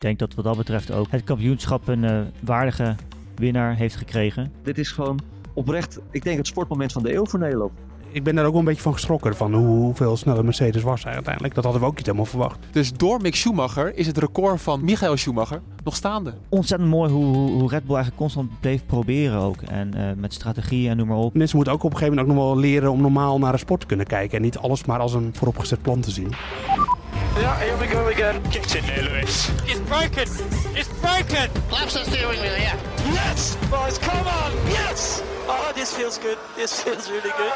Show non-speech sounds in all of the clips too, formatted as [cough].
denk dat wat dat betreft ook het kampioenschap een uh, waardige winnaar heeft gekregen. Dit is gewoon oprecht, ik denk het sportmoment van de eeuw voor Nederland. Ik ben daar ook wel een beetje van geschrokken van hoe, hoeveel sneller Mercedes was uiteindelijk. Dat hadden we ook niet helemaal verwacht. Dus door Mick Schumacher is het record van Michael Schumacher nog staande. Ontzettend mooi hoe, hoe Red Bull eigenlijk constant bleef proberen ook. En uh, met strategie en noem maar op. Mensen moeten ook op een gegeven moment ook nog wel leren om normaal naar een sport te kunnen kijken. En niet alles maar als een vooropgezet plan te zien. Go again. Get in there, Lewis. It's broken. It's broken. Laps the steering wheel, yeah. Yes, boys, come on. Yes. Oh, this feels good. This feels really good.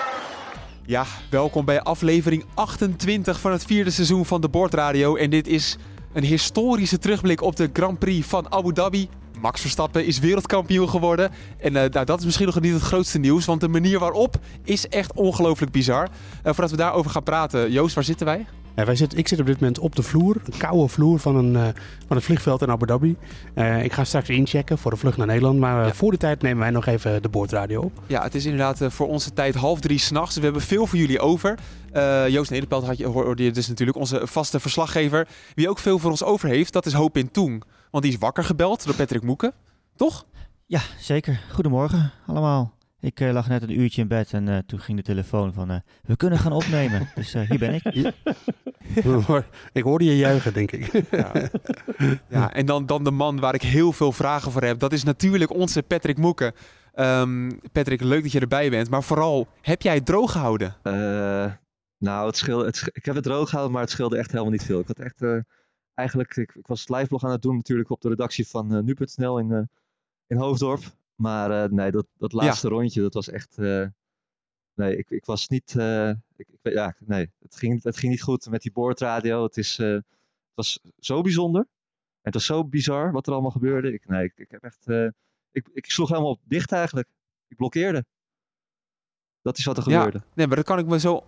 Ja, welkom bij aflevering 28 van het vierde seizoen van de Bordradio. En dit is een historische terugblik op de Grand Prix van Abu Dhabi. Max Verstappen is wereldkampioen geworden. En uh, nou, dat is misschien nog niet het grootste nieuws, want de manier waarop is echt ongelooflijk bizar. Uh, voordat we daarover gaan praten, Joost, waar zitten wij? Ja, wij zitten, ik zit op dit moment op de vloer, een koude vloer van, een, uh, van het vliegveld in Abu Dhabi. Uh, ik ga straks inchecken voor de vlucht naar Nederland, maar uh, ja. voor die tijd nemen wij nog even de boordradio op. Ja, het is inderdaad voor onze tijd half drie s'nachts. Dus we hebben veel voor jullie over. Joost Nederpelt had je, hoorde je dus natuurlijk, onze vaste verslaggever. Wie ook veel voor ons over heeft, dat is Hoop in Toeng. Want die is wakker gebeld door Patrick Moeken, toch? Ja, zeker. Goedemorgen allemaal. Ik uh, lag net een uurtje in bed en uh, toen ging de telefoon van uh, we kunnen gaan opnemen. [laughs] Dus hier ben ik. Ja. [laughs] ik hoorde je juichen, denk ik. ja, ja en dan, dan de man waar ik heel veel vragen voor heb. Dat is natuurlijk onze Patrick Moeken. Um, Patrick, leuk dat je erbij bent. Maar vooral, heb jij het droog gehouden? nou, het scheelde, het, ik heb het droog gehouden, maar het scheelde echt helemaal niet veel. Ik had echt, eigenlijk, ik, ik was het liveblog aan het doen natuurlijk op de redactie van nu.nl in, in Hoofddorp. Maar uh, nee, dat, dat laatste ja. rondje, dat was echt. Uh, nee, ik, ik was niet. Uh, ik, ik, ja, nee, het ging, het ging niet goed met die boordradio. Het, is, het was zo bijzonder. En het was zo bizar wat er allemaal gebeurde. Ik, nee, ik, ik heb echt. ik, ik sloeg helemaal dicht eigenlijk. Ik blokkeerde. Dat is wat er gebeurde. Ja, nee, maar dat kan ik me zo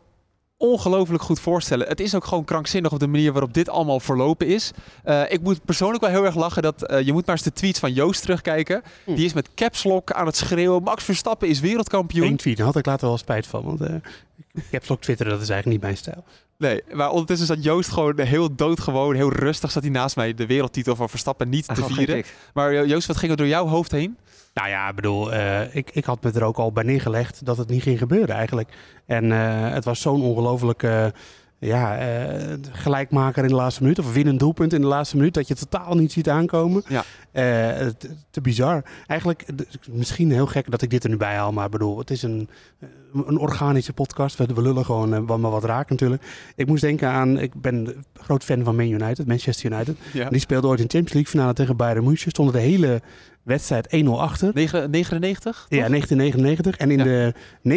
ongelooflijk goed voorstellen. Het is ook gewoon krankzinnig op de manier waarop dit allemaal verlopen is. Uh, ik moet persoonlijk wel heel erg lachen dat uh, je moet maar eens de tweets van Joost terugkijken. Hm. Die is met caps lock aan het schreeuwen. Max Verstappen is wereldkampioen. Eén tweet, daar had ik later wel spijt van. Want uh, caps lock twitteren, dat is eigenlijk niet mijn stijl. Nee, maar ondertussen zat Joost gewoon heel doodgewoon, heel rustig zat hij naast mij de wereldtitel van Verstappen niet te vieren. Maar Joost, wat ging er door jouw hoofd heen? Nou ja, ik bedoel, uh, ik, ik had me er ook al bij neergelegd dat het niet ging gebeuren eigenlijk. En uh, het was zo'n ongelooflijke ja, uh, gelijkmaker in de laatste minuut. Of winnend doelpunt in de laatste minuut. Dat je totaal niet ziet aankomen. Ja. Uh, te, te, bizar. Eigenlijk, misschien heel gek dat ik dit er nu bij haal. Maar bedoel, het is een, een organische podcast. We, we lullen gewoon uh, maar wat raak natuurlijk. Ik moest denken aan, ik ben groot fan van Man United, Manchester United. Ja. Die speelde ooit in Champions League finale tegen Bayern München. Stonden de hele wedstrijd 1-0 achter. 99? Ja, 1999. En in ja. de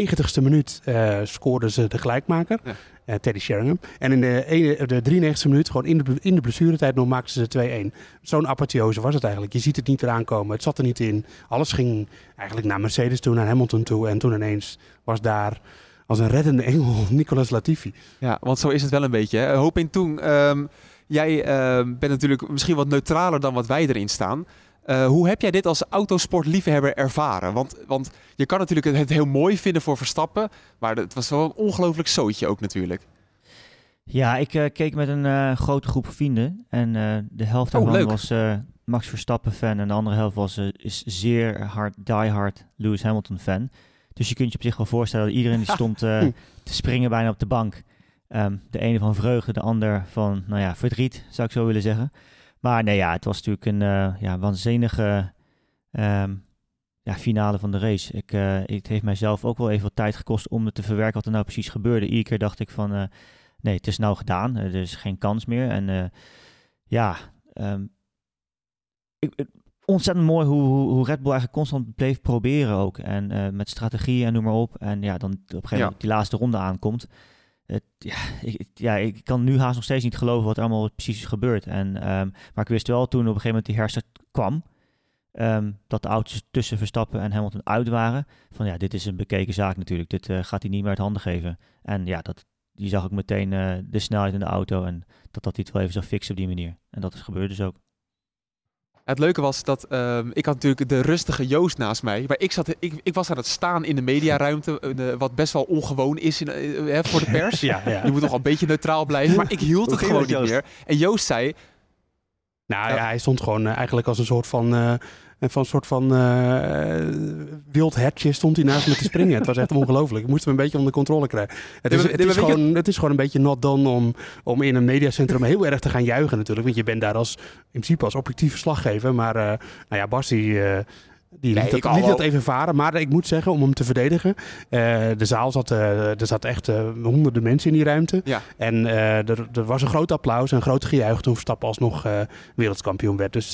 90ste minuut scoorden ze de gelijkmaker. Ja. Uh, Teddy Sheringham. En in de, de 93ste minuut, gewoon in de, in de blessuretijd nog, maakten ze 2-1. Zo'n apotheose was het eigenlijk. Je ziet het niet eraan komen. Het zat er niet in. Alles ging eigenlijk naar Mercedes toe, naar Hamilton toe. En toen ineens was daar als een reddende engel [laughs] Nicolas Latifi. Ja, want zo is het wel een beetje. Hè? Hoop in toen... Um, jij uh, bent natuurlijk misschien wat neutraler dan wat wij erin staan. Uh, hoe heb jij dit als autosportliefhebber ervaren? Want, want je kan natuurlijk het heel mooi vinden voor Verstappen, maar het was wel een ongelooflijk zootje ook natuurlijk. Ja, ik uh, keek met een uh, grote groep vrienden en de helft daarvan oh, was Max Verstappen fan en de andere helft was is zeer hard, diehard Lewis Hamilton fan. Dus je kunt je op zich wel voorstellen dat iedereen die [laughs] stond te springen bijna op de bank. Um, de ene van vreugde, de ander van, nou ja, verdriet, zou ik zo willen zeggen. Maar nee, ja, het was natuurlijk een uh, ja, waanzinnige um, ja, finale van de race. Ik, uh, het heeft mijzelf ook wel even wat tijd gekost om het te verwerken wat er nou precies gebeurde. Iedere keer dacht ik van, uh, nee, het is nou gedaan. er is geen kans meer. En ja, um, ik, ontzettend mooi hoe, hoe, Red Bull eigenlijk constant bleef proberen ook. En met strategie en noem maar op. En ja, dan op een gegeven moment ja. die laatste ronde aankomt. Ja, ik, ja, ik kan nu haast nog steeds niet geloven wat er allemaal precies is gebeurd. En, um, maar ik wist wel toen op een gegeven moment die herstart kwam, um, dat de auto's tussen Verstappen en Hamilton uit waren. Van ja, dit is een bekeken zaak natuurlijk. Dit uh, gaat hij niet meer uit handen geven. En ja, dat, die zag ik meteen uh, de snelheid in de auto en dat dat hij het wel even zou fixen op die manier. En dat is gebeurd dus ook. Het leuke was dat um, ik had natuurlijk de rustige Joost naast mij. Maar ik, zat, ik, ik was aan het staan in de mediaruimte. Uh, wat best wel ongewoon is in, uh, voor de pers. [laughs] ja, ja. Je moet nog een beetje neutraal blijven. Maar ik hield het gewoon niet meer. En Joost zei... Nou ja, hij stond gewoon eigenlijk als een soort van en van een soort van uh, wild hertje stond hij naast me te springen. het was echt ongelooflijk. Ik moest hem een beetje onder controle krijgen. Het is, het is, gewoon, het is gewoon een beetje not done om, om in een mediacentrum heel erg te gaan juichen natuurlijk. Want je bent daar als, in principe als objectief verslaggever. Maar uh, nou ja, Bas die, uh, die liet, nee, dat, liet dat, even varen. Maar ik moet zeggen, om hem te verdedigen. Uh, de zaal zat, uh, er zat echt uh, honderden mensen in die ruimte. Ja. En er, er, was een groot applaus en een groot gejuich toen Verstappen alsnog wereldkampioen werd. Dus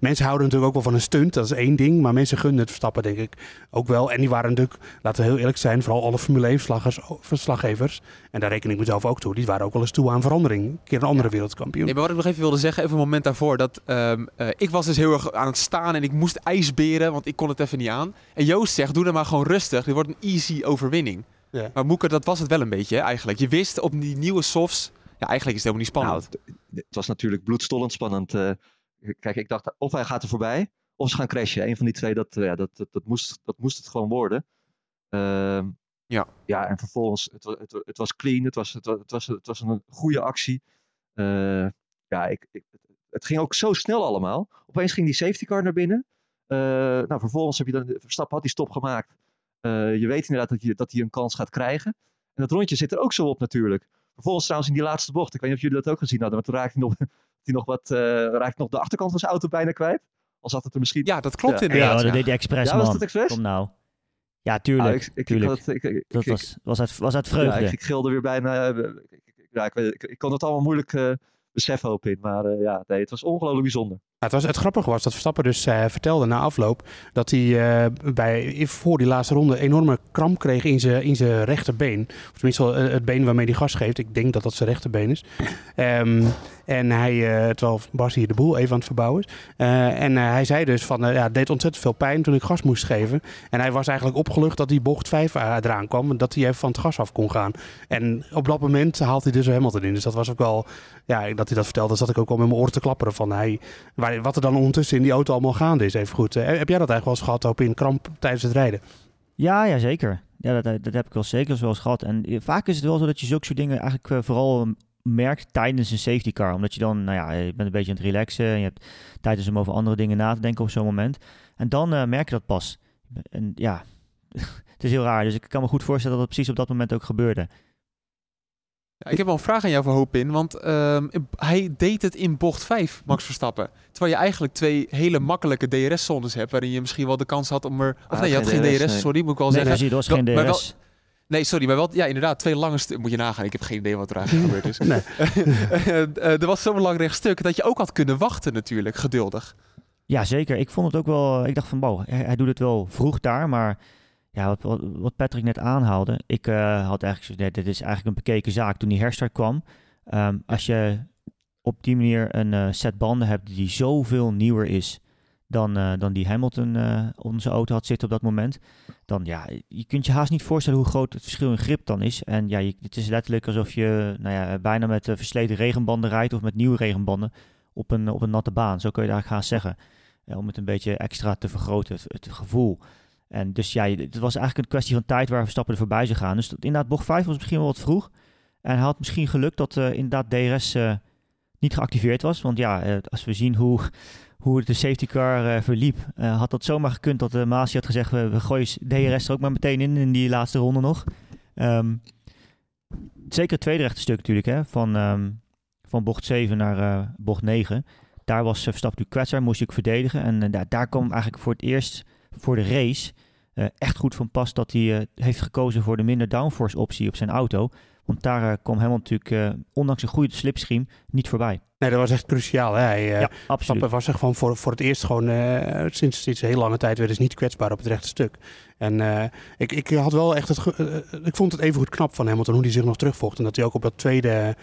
mensen houden natuurlijk ook wel van een stunt. Dat is één ding. Maar mensen gunnen het Verstappen denk ik ook wel. En die waren natuurlijk, laten we heel eerlijk zijn, vooral alle Formule 1 verslaggevers. En daar reken ik mezelf ook toe. Die waren ook wel eens toe aan verandering. Een keer een andere ja. wereldkampioen. Nee, maar wat ik nog even wilde zeggen, even een moment daarvoor. Dat um, ik was dus heel erg aan het staan en ik moest ijsberen want ik kon het even niet aan. En Joost zegt, doe dan maar gewoon rustig. Dit wordt een easy overwinning. Ja. Maar Moeker, dat was het wel een beetje eigenlijk. Je wist op die nieuwe softs, ja, eigenlijk is het helemaal niet spannend. Nou, het was natuurlijk bloedstollend spannend. Uh, kijk, ik dacht, of hij gaat er voorbij, of ze gaan crashen. Een van die twee, dat, uh, ja, dat, dat, dat, moest, dat moest het gewoon worden. Uh, ja. ja, en vervolgens, het, het, het, was clean, het was, het, het, was, het was een goede actie. Uh, ja, ik, ik, het ging ook zo snel allemaal. Opeens ging die safety car naar binnen. Eh, nou, vervolgens heb je dan, Verstappen had die stop gemaakt. Eh, je weet inderdaad dat, je, dat hij een kans gaat krijgen. En dat rondje zit er ook zo op natuurlijk. Vervolgens trouwens in die laatste bocht, ik weet niet of jullie dat ook gezien hadden, maar toen raakte hij nog, [laughs] hij nog, wat, uh, raakte nog de achterkant van zijn auto bijna kwijt. Al zat het er misschien... Ja, dat klopt ja. inderdaad. Ja, dat deed hij expres, ja, was dat expres? Kom nou. Ja, tuurlijk. Ah, ik, ik, tuurlijk. Ik, dat was, was, uit, was uit vreugde. Ja, ik, gilde weer bijna... ja, ik, ik, ik, kon het allemaal moeilijk uh, beseffen op in. Maar uh, ja, nee, het was ongelooflijk bijzonder het, was, het grappige was dat Verstappen dus uh, vertelde na afloop dat hij uh, bij, voor die laatste ronde enorme kramp kreeg in zijn, in zijn rechterbeen. Of tenminste eh, het been waarmee hij gas geeft. Ik denk dat dat zijn rechterbeen is. Um, en hij, terwijl Bas hier de boel even aan het verbouwen is. en hij zei dus van, ja, het deed ontzettend veel pijn toen ik gas moest geven. En hij was eigenlijk opgelucht dat die bocht 5 eraan kwam. En dat hij even van het gas af kon gaan. En op dat moment haalt hij dus Hamilton in. Dus dat was ook wel, ja, dat hij dat vertelde, zat ik ook al met mijn oren te klapperen van hij... Waar, wat er dan ondertussen in die auto allemaal gaande is, even goed. Eh, heb jij dat eigenlijk wel eens gehad op in kramp tijdens het rijden? Ja, ja zeker. Ja, dat, dat heb ik wel zeker wel eens gehad. En eh, vaak is het wel zo dat je zulke soort dingen eigenlijk eh, vooral merkt tijdens een safety car. Omdat je dan, nou ja, je bent een beetje aan het relaxen. En je hebt tijd om over andere dingen na te denken op zo'n moment. En dan merk je dat pas. En ja, [laughs] het is heel raar. Dus ik kan me goed voorstellen dat het precies op dat moment ook gebeurde. Ja, ik heb wel een vraag aan jou voor Hoop in, want ehm, hij deed het in bocht 5, Max Verstappen. Terwijl je eigenlijk twee hele makkelijke DRS-zones hebt, waarin je misschien wel de kans had om er... Of ah, nee, je had geen DRS, sorry, moet ik wel nee, zeggen. Nee, was geen DRS. Wel, nee, sorry, maar wel, ja, inderdaad, twee lange Moet je nagaan, ik heb geen idee wat er eigenlijk [laughs] gebeurd is. nee. [laughs] Eh, er was zo'n lang rechtstuk dat je ook had kunnen wachten natuurlijk, geduldig. Ja, zeker. Ik vond het ook wel... Ik dacht van, wow, hij, hij doet het wel vroeg daar, maar ja, wat, wat, Patrick net aanhaalde. Ik uh, had eigenlijk nee, dit is eigenlijk een bekeken zaak toen die herstart kwam. Um, als je op die manier een uh, set banden hebt die zoveel nieuwer is dan, uh, dan die Hamilton zijn auto had zitten op dat moment. Dan ja, je kunt je haast niet voorstellen hoe groot het verschil in grip dan is. En ja, je, het is letterlijk alsof je nou ja, bijna met versleten regenbanden rijdt of met nieuwe regenbanden op een, op een natte baan. Zo kun je daar haast zeggen. om het een beetje extra te vergroten, het, het gevoel. En dus ja, het was eigenlijk een kwestie van tijd waar Verstappen er voorbij zou gaan. Dus inderdaad, bocht 5 was misschien wel wat vroeg. En hij had misschien geluk dat uh, inderdaad DRS uh, niet geactiveerd was. Want ja, uh, als we zien hoe, hoe de safety car verliep, had dat zomaar gekund dat de Masi had gezegd, we, we gooien DRS er ook maar meteen in, in die laatste ronde nog. Um, zeker het tweede rechte stuk natuurlijk, hè, van, um, van bocht 7 naar bocht 9. Daar was Verstappen natuurlijk kwetsbaar, moest ik verdedigen. En daar, daar kwam eigenlijk voor het eerst voor de race uh, echt goed van pas dat hij uh, heeft gekozen voor de minder downforce optie op zijn auto. Want daar uh, kwam helemaal natuurlijk, ondanks een goede slipstream, niet voorbij. Nee, dat was echt cruciaal. Hè? Hij, ja, absoluut. was er gewoon voor, voor het eerst gewoon sinds, sinds een heel lange tijd weer eens niet kwetsbaar op het rechte stuk. En uh, ik, ik had wel echt het. Ik vond het even goed knap van Hamilton hoe hij zich nog terugvocht. En dat hij ook op dat tweede,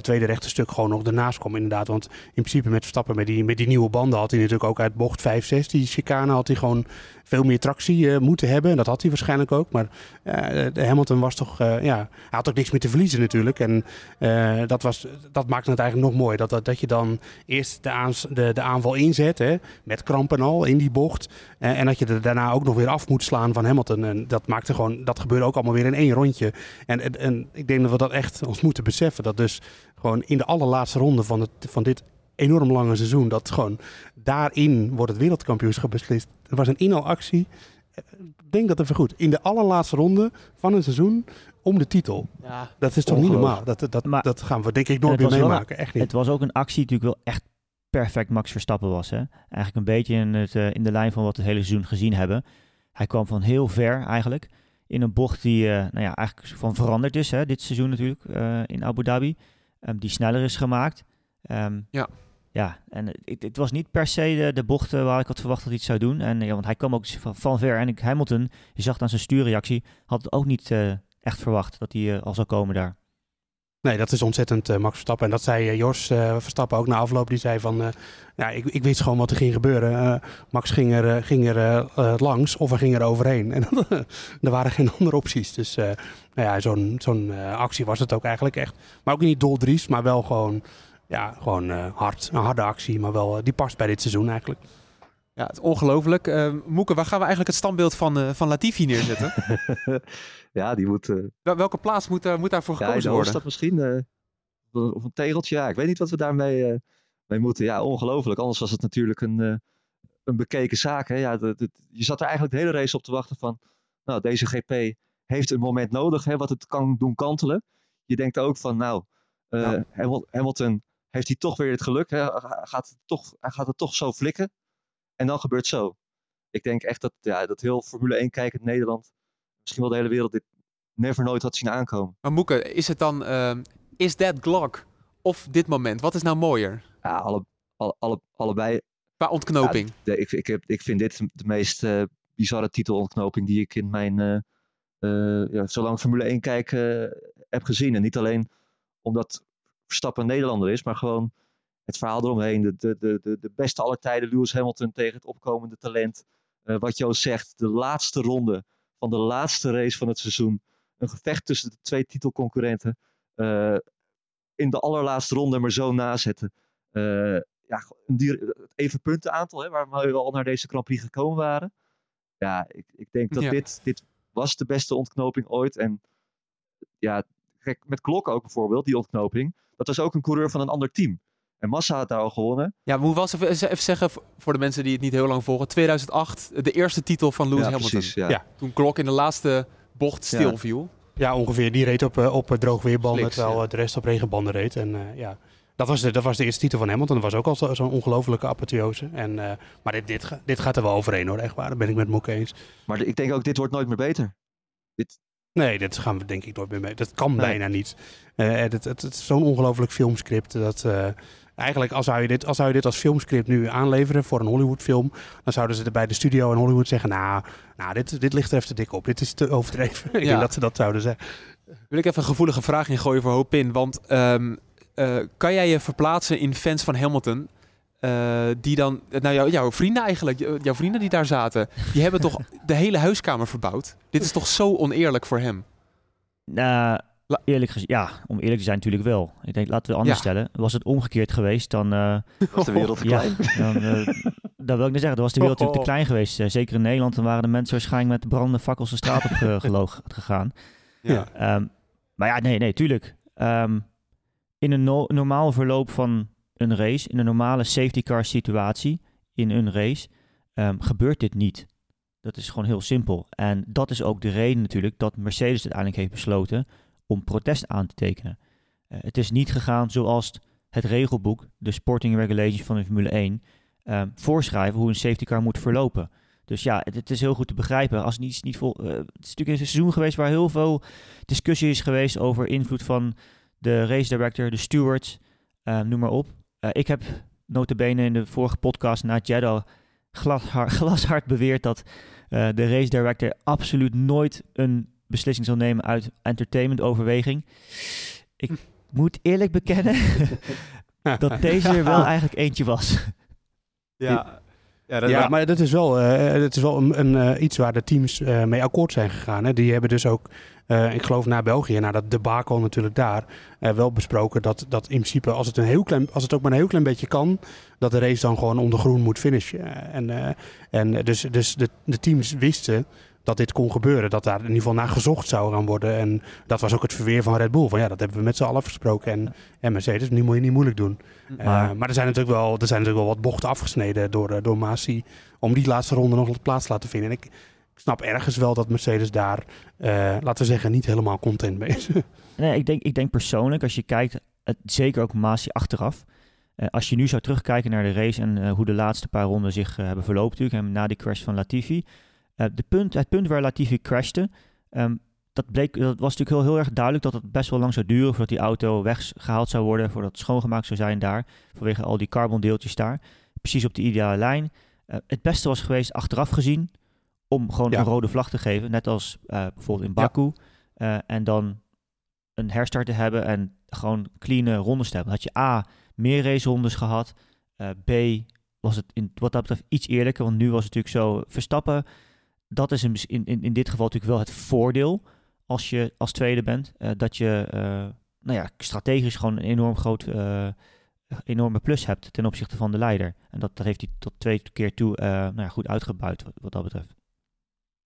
tweede rechte stuk gewoon nog ernaast kwam, inderdaad. Want in principe met Verstappen, met die, met die nieuwe banden, had hij natuurlijk ook uit bocht 5, 6, die chicane, had hij gewoon veel meer tractie moeten hebben. Dat had hij waarschijnlijk ook. Maar Hamilton was toch. ja, hij had ook niks meer te verliezen natuurlijk. En dat, was, dat maakte het eigenlijk nog mooi. Dat, dat, je dan eerst de, de, de aanval inzet, hè, met krampen al in die bocht. en dat je er daarna ook nog weer af moet slaan van Hamilton. En dat maakte gewoon, dat gebeurde ook allemaal weer in één rondje. En, en, ik denk dat we dat echt ons moeten beseffen. Dat dus gewoon in de allerlaatste ronde van, het, van dit enorm lange seizoen. Dat gewoon daarin wordt het wereldkampioenschap beslist. Er was een inhaalactie. Ik denk dat even goed. In de allerlaatste ronde van een seizoen om de titel. Ja. Dat is toch niet normaal? Dat, dat, maar, dat gaan we denk ik nooit meer meemaken. Echt niet. Het was ook een actie die natuurlijk wel echt perfect Max Verstappen was. Hè? Eigenlijk een beetje in, het, uh, in de lijn van wat we het hele seizoen gezien hebben. Hij kwam van heel ver eigenlijk. In een bocht die uh, nou ja, eigenlijk van veranderd is. Hè, dit seizoen natuurlijk uh, in Abu Dhabi. Um, die sneller is gemaakt. Um, ja. Ja, en het, het, was niet per se de, de bocht waar ik had verwacht dat hij het zou doen. En, ja, want hij kwam ook van, van ver. En Hamilton, je zag aan zijn stuurreactie, had het ook niet echt verwacht dat hij al zou komen daar. Nee, dat is ontzettend uh, Max Verstappen. En dat zei uh, Jos uh, Verstappen ook na afloop. Die zei van, ja, ik, ik wist gewoon wat er ging gebeuren. Max ging er, ging er langs of er ging er overheen. [laughs] En er waren geen andere opties. Dus nou ja, zo'n zo'n actie was het ook eigenlijk echt. Maar ook niet doldries, maar wel gewoon, ja, gewoon hard. Een harde actie, maar wel, die past bij dit seizoen eigenlijk. Ja, het is ongelooflijk. Uh, Moeke, waar gaan we eigenlijk het standbeeld van, uh, van Latifi neerzetten? [laughs] ja, die moet... Uh... Welke plaats moet, moet daarvoor gekozen ja, worden? dat misschien? of een tegeltje? Ja, ik weet niet wat we daarmee mee moeten. Ja, ongelooflijk. Anders was het natuurlijk een, een bekeken zaak. Hè? Ja, je zat er eigenlijk de hele race op te wachten van... Nou, deze GP heeft een moment nodig hè, wat het kan doen kantelen. Je denkt ook van, nou, ja. Hamilton heeft hij toch weer het geluk. Hè? Gaat, het toch, hij gaat het toch zo flikken. En dan gebeurt zo. Ik denk echt dat, ja, dat heel Formule 1 kijkend Nederland, misschien wel de hele wereld, dit never nooit had zien aankomen. Maar Moeke, is het dan, uh, is dat Glock of dit moment? Wat is nou mooier? Ja, alle, alle, alle allebei. Qua ontknoping. Ja, ik, ik, heb, ik vind dit de meest uh, bizarre titelontknoping die ik in mijn, uh, ja, zolang Formule 1 kijk, heb gezien. En niet alleen omdat Verstappen Nederlander is, maar gewoon het verhaal eromheen. De, de, de, de beste aller tijden, Lewis Hamilton tegen het opkomende talent. Uh, wat Joost zegt, de laatste ronde van de laatste race van het seizoen. Een gevecht tussen de twee titelconcurrenten. Uh, in de allerlaatste ronde maar zo nazetten. Uh, ja, even puntenaantal, hè, waar we al naar deze Grand Prix gekomen waren. Ja, ik, ik denk dat ja. dit, dit was de beste ontknoping ooit. En ja, kijk, met Klok ook bijvoorbeeld, die ontknoping. Dat was ook een coureur van een ander team. En Massa had daar al gewonnen. Ja, hoe was het? Even zeggen voor de mensen die het niet heel lang volgen. 2008, de eerste titel van Lewis ja, Hamilton. Precies, ja. ja. Toen Klok in de laatste bocht stil viel. Ja, ongeveer. Die reed op, op droogweerbanden, Sliks, terwijl ja. de rest op regenbanden reed. En uh, ja, dat was, de, dat was de eerste titel van Hamilton. Dat was ook al zo'n zo ongelofelijke apotheose. En, uh, maar dit, dit, dit gaat er wel overheen hoor, echt waar. Daar ben ik met Moek eens. Maar ik denk ook, dit wordt nooit meer beter. Dit... Nee, dit gaan we denk ik nooit meer mee. Dat kan nee. bijna niet. Uh, het, het, het, is zo'n ongelooflijk filmscript dat... Eigenlijk, als zou, je dit, als zou je dit als filmscript nu aanleveren voor een Hollywoodfilm, dan zouden ze er bij de studio in Hollywood zeggen: Nou, nou dit, dit ligt er even te dik op. Dit is te overdreven. [laughs] ik ja. denk dat ze dat zouden zeggen. Wil ik even een gevoelige vraag ingooien voor Hopin? Want um, uh, kan jij je verplaatsen in fans van Hamilton? Uh, die dan, nou jou, jouw vrienden eigenlijk, jouw vrienden die daar zaten, die hebben toch [laughs] de hele huiskamer verbouwd? Dit is toch zo oneerlijk voor hem? Nou, Eerlijk gezegd, ja, om eerlijk te zijn natuurlijk wel. Ik denk, laten we anders ja. stellen. Was het omgekeerd geweest, dan... Uh, [laughs] was de wereld te klein. Ja, [laughs] dan, uh, dat wil ik niet zeggen. Dan was de wereld [laughs] natuurlijk te klein geweest. Uh, zeker in Nederland, dan waren de mensen waarschijnlijk met brandende fakkels de straat op ge gegaan. Ja. Um, maar ja, nee, nee, tuurlijk. Um, in een no normaal verloop van een race, in een normale safety car situatie, in een race, um, gebeurt dit niet. Dat is gewoon heel simpel. En dat is ook de reden natuurlijk dat Mercedes uiteindelijk heeft besloten om protest aan te tekenen. Uh, het is niet gegaan zoals het regelboek, de Sporting Regulations van de Formule 1, uh, voorschrijven hoe een safety car moet verlopen. Dus ja, het, is heel goed te begrijpen. Als niet, niet vol, uh, het is natuurlijk een seizoen geweest waar heel veel discussie is geweest over invloed van de race director, de stewards, noem maar op. ik heb notabene in de vorige podcast na Jeddah [laughs] glashard beweerd dat de race director absoluut nooit een beslissing zal nemen uit entertainment overweging. Ik moet eerlijk bekennen [laughs] dat deze er wel [laughs] eigenlijk eentje was. Ja. Ja, dat ja maar dat is wel, uh, dat is wel een, een uh, iets waar de teams uh, mee akkoord zijn gegaan. Hè. Die hebben dus ook, ik geloof na België, na dat debacle natuurlijk daar, wel besproken dat, dat in principe als het, een heel klein, als het ook maar een heel klein beetje kan, dat de race dan gewoon onder groen moet finishen. En, en dus, dus de, de teams wisten dat dit kon gebeuren. Dat daar in ieder geval naar gezocht zou gaan worden. En dat was ook het verweer van Red Bull. Van ja, dat hebben we met z'n allen afgesproken. En, en Mercedes, nu moet je niet moeilijk doen. Maar, maar er, zijn natuurlijk wel, er zijn natuurlijk wel wat bochten afgesneden door, door Masi. Om die laatste ronde nog plaats te laten vinden. En ik, ik snap ergens wel dat Mercedes daar, laten we zeggen, niet helemaal content mee is. [laughs] Nee, ik denk, ik denk persoonlijk, als je kijkt, het, zeker ook Masi achteraf. Uh, als je nu zou terugkijken naar de race en uh, hoe de laatste paar ronden zich uh, hebben verlopen, natuurlijk, en na die crash van Latifi. De punt, het punt waar Latifi crashte, um, dat, bleek, dat was natuurlijk heel, heel erg duidelijk dat het best wel lang zou duren voordat die auto weggehaald zou worden, voordat het schoongemaakt zou zijn daar, vanwege al die carbondeeltjes daar. Precies op de ideale lijn. het beste was geweest, achteraf gezien, om gewoon ja. een rode vlag te geven, net als bijvoorbeeld in Baku. Ja. en dan een herstart te hebben en gewoon clean rondes te hebben. Had je A, meer racerondes gehad. B, was het in, wat dat betreft iets eerlijker. Want nu was het natuurlijk zo, Verstappen, dat is in, in, in dit geval natuurlijk wel het voordeel als je als tweede bent. Uh, dat je, uh, nou ja, strategisch gewoon een enorm groot, enorme plus hebt ten opzichte van de leider. En dat, dat heeft hij tot twee keer toe nou ja, goed uitgebuit wat, wat dat betreft.